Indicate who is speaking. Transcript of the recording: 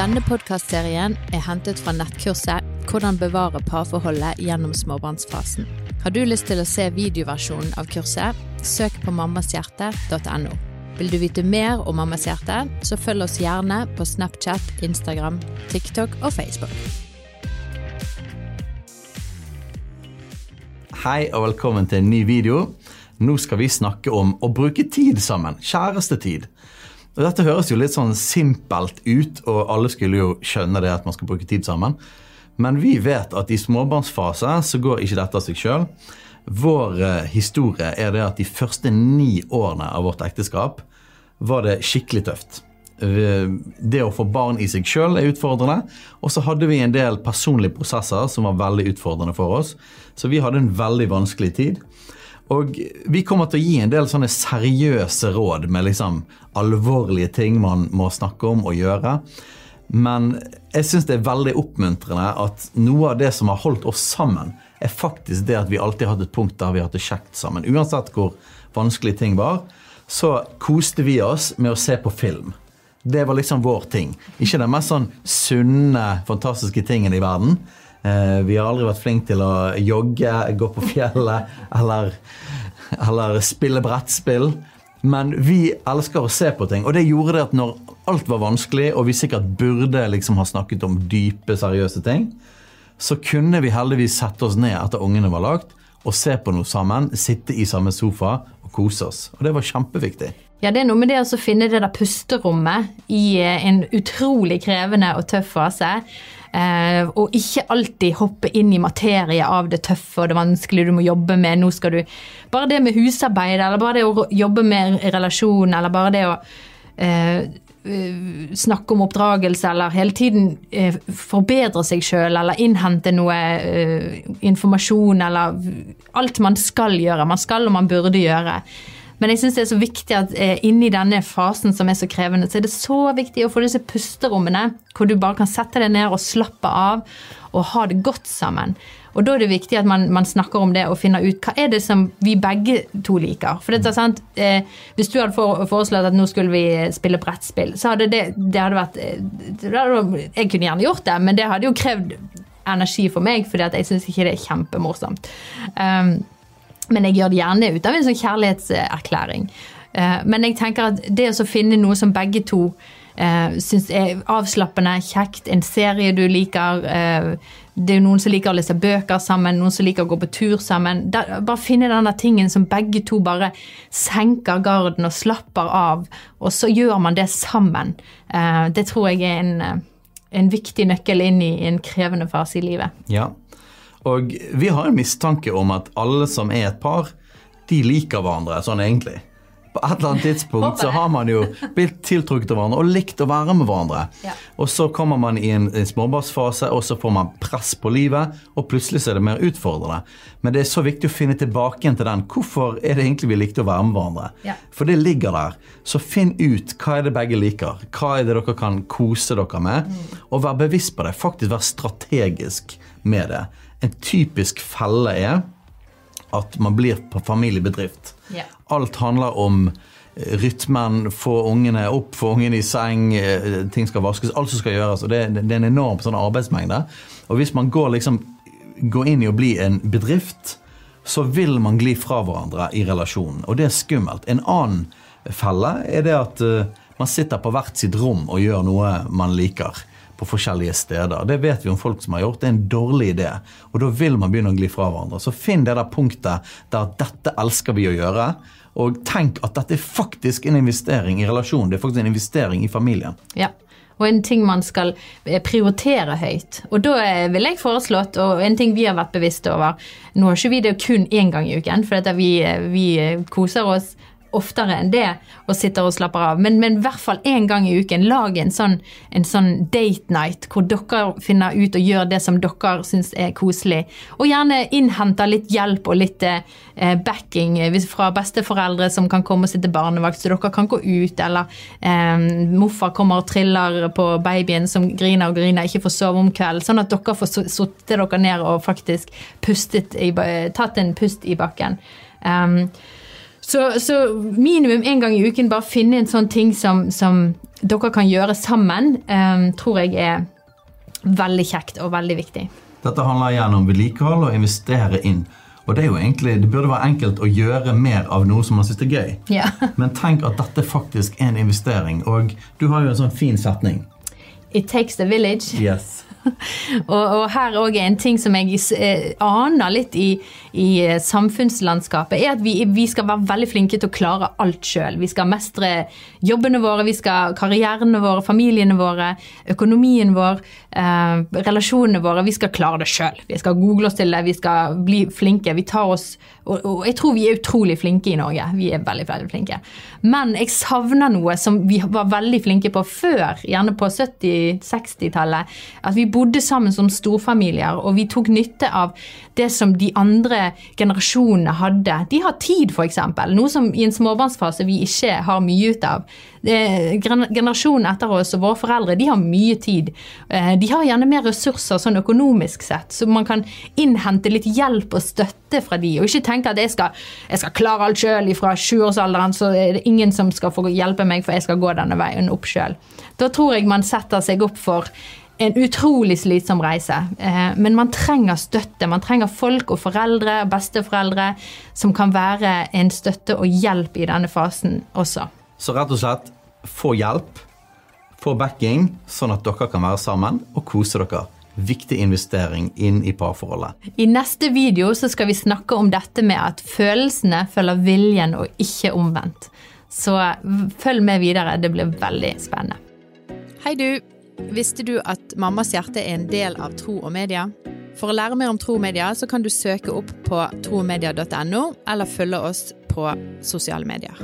Speaker 1: Denne podkastserien er hentet fra nettkurset 'Hvordan bevare parforholdet gjennom småbarnsfasen'. Har du lyst til å se videoversjonen av kurset, søk på mammashjerte.no. Vil du vite mer om Mammas hjerte, så følg oss gjerne på Snapchat, Instagram, TikTok og Facebook.
Speaker 2: Hei og velkommen til en ny video. Nå skal vi snakke om å bruke tid sammen. Kjærestetid. Og Dette høres jo litt sånn simpelt ut, og alle skulle jo skjønne det at man skal bruke tid sammen. Men vi vet at i småbarnsfase så går ikke dette av seg sjøl. Vår eh, historie er det at de første ni årene av vårt ekteskap var det skikkelig tøft. Det å få barn i seg sjøl er utfordrende. Og så hadde vi en del personlige prosesser som var veldig utfordrende for oss. Så vi hadde en veldig vanskelig tid. Og vi kommer til å gi en del sånne seriøse råd med liksom alvorlige ting man må snakke om og gjøre. Men jeg syns det er veldig oppmuntrende at noe av det som har holdt oss sammen, er faktisk det at vi alltid har hatt et punkt der vi har hatt det kjekt sammen. Uansett hvor vanskelige ting var, så koste vi oss med å se på film. Det var liksom vår ting. Ikke den mest sånn sunne, fantastiske tingen i verden. Eh, vi har aldri vært flinke til å jogge, gå på fjellet eller, eller spille brettspill. Men vi elsker å se på ting. Og det gjorde det at når alt var vanskelig, og vi sikkert burde liksom ha snakket om dype, seriøse ting, så kunne vi heldigvis sette oss ned etter ungene var lagt, og se på noe sammen, sitte i samme sofa og kose oss. Og det var kjempeviktig.
Speaker 1: Ja, det er noe med det å finne det der pusterommet i en utrolig krevende og tøff fase. Eh, og ikke alltid hoppe inn i materie av det tøffe og det vanskelige du må jobbe med. Nå skal du Bare det med husarbeid, eller bare det å jobbe med relasjon, eller bare det å eh, eh, snakke om oppdragelse, eller hele tiden forbedre seg sjøl, eller innhente noe informasjon, eller alt man skal gjøre. Man skal og man burde gjøre. Men jeg syns det er så viktig at eh, inni denne fasen som er så krevende, så er det så viktig å få disse pusterommene hvor du bare kan sette deg ned og slappe av og ha det godt sammen. Og da er det viktig at man, man snakker om det og finner ut hva er det som vi begge to liker. For det er sant, eh, Hvis du hadde foreslått at nå skulle vi spille brettspill, så hadde det, det hadde vært eh, det hadde, Jeg kunne gjerne gjort det, men det hadde jo krevd energi for meg, fordi jeg syns ikke det er kjempemorsomt. Um, men jeg gjør det gjerne ut av en sånn kjærlighetserklæring. Eh, men jeg tenker at det å finne noe som begge to uh, syns er avslappende, kjekt, en serie du liker uh, Det er noen som liker å lese bøker sammen, noen som liker å gå på tur sammen. Bare finne den tingen som begge to bare senker garden og slapper av, og så gjør man det sammen. Uh, det tror jeg er en, en viktig nøkkel inn i en krevende fase i livet.
Speaker 2: Ja. Og vi har en mistanke om at alle som er et par, de liker hverandre sånn egentlig. På et eller annet tidspunkt så har man jo blitt tiltrukket av hverandre og likt å være med hverandre.
Speaker 1: Ja.
Speaker 2: Og så kommer man i en, en småbarnsfase, og så får man press på livet, og plutselig så er det mer utfordrende. Men det er så viktig å finne tilbake igjen til den. Hvorfor er det egentlig vi likte å være med hverandre?
Speaker 1: Ja.
Speaker 2: For det ligger der. Så finn ut hva er det begge liker. Hva er det dere kan kose dere med? Og vær bevisst på det. Faktisk vær strategisk med det. En typisk felle er at man blir på familiebedrift.
Speaker 1: Ja.
Speaker 2: Alt handler om eh, rytmen, få ungene opp, få ungene i seng, eh, ting skal vaskes, alt som skal gjøres. og Det, det er en enorm sånn arbeidsmengde. Og hvis man går, liksom, går inn i å bli en bedrift, så vil man gli fra hverandre i relasjonen. Og det er skummelt. En annen felle er det at eh, man sitter på hvert sitt rom og gjør noe man liker på forskjellige steder. Det vet vi om folk som har gjort. Det er en dårlig idé. Og da vil man begynne å gli fra hverandre. Så finn det der punktet der dette elsker vi å gjøre. Og tenk at dette er faktisk en investering i relasjonen. Det er faktisk en investering i familien.
Speaker 1: Ja. Og en ting man skal eh, prioritere høyt. Og da eh, vil jeg foreslått, og en ting vi har vært bevisste over Nå har ikke vi det kun én gang i uken, for vi, eh, vi koser oss oftere enn det og sitter og slapper av. Men, men i hvert fall én gang i uken. Lag en sånn, en sånn date night hvor dere finner ut og gjør det som dere syns er koselig. Og gjerne innhenter litt hjelp og litt eh, backing fra besteforeldre som kan komme og sitte barnevakt, så dere kan gå ut. Eller eh, morfar kommer og triller på babyen som griner og griner, ikke får sove om kvelden. Sånn at dere får sittet dere ned og faktisk pustet i, tatt en pust i bakken. Um, Så, så minimum én gang i uken, bare finne en sånn ting som, som dere kan gjøre sammen, um, tror jeg er veldig kjekt og veldig viktig.
Speaker 2: Dette handler igjen om vedlikehold og investere inn. Og det er jo egentlig, det burde være enkelt å gjøre mer av noe som man syns er gøy.
Speaker 1: Ja.
Speaker 2: Men tenk at dette faktisk er en investering. Og du har jo en sånn fin setning.
Speaker 1: It takes the village.
Speaker 2: Yes.
Speaker 1: Og, og, her òg er en ting som jeg eh, aner litt i, i eh, samfunnslandskapet, er at vi, vi, skal være veldig flinke til å klare alt sjøl. Vi skal mestre jobbene våre, vi skal karrierene våre, familiene våre, økonomien vår, eh, relasjonene våre. Vi skal klare det sjøl. Vi skal google oss til det, vi skal bli flinke. Vi tar oss og, og, jeg tror vi er utrolig flinke i Norge. Vi er veldig, veldig flinke. Men jeg savner noe som vi var veldig flinke på før, gjerne på 70-60-tallet. At vi bodde sammen som storfamilier, og vi tok nytte av det som de andre generasjonene hadde. De har tid, f.eks. Noe som i en småbarnsfase vi ikke har mye ut av. Generasjonen etter oss og våre foreldre de har mye tid. Eh, de har gjerne mer ressurser sånn økonomisk sett, så man kan innhente litt hjelp og støtte fra de, og ikke tenke at jeg skal, jeg skal klare alt sjøl fra sjuårsalderen, så er det ingen som skal få hjelpe meg, for jeg skal gå denne veien opp sjøl. Da tror jeg man setter seg opp for en utrolig slitsom reise. Eh, men man trenger støtte. Man trenger folk og foreldre og besteforeldre som kan være en støtte og hjelp i denne fasen også.
Speaker 2: Så rett og slett få hjelp, få backing, sånn at dere kan være sammen og kose dere. Viktig investering inn i parforholdet.
Speaker 1: I neste video så skal vi snakke om dette med at følelsene følger viljen og ikke omvendt. Så følg med videre, det blir veldig spennende.
Speaker 3: Hei du! Visste du at Mammas hjerte er en del av Tro og Media? For å lære mer om Tro og Media så kan du søke opp på tromedia.no, eller følge oss på sosiale medier.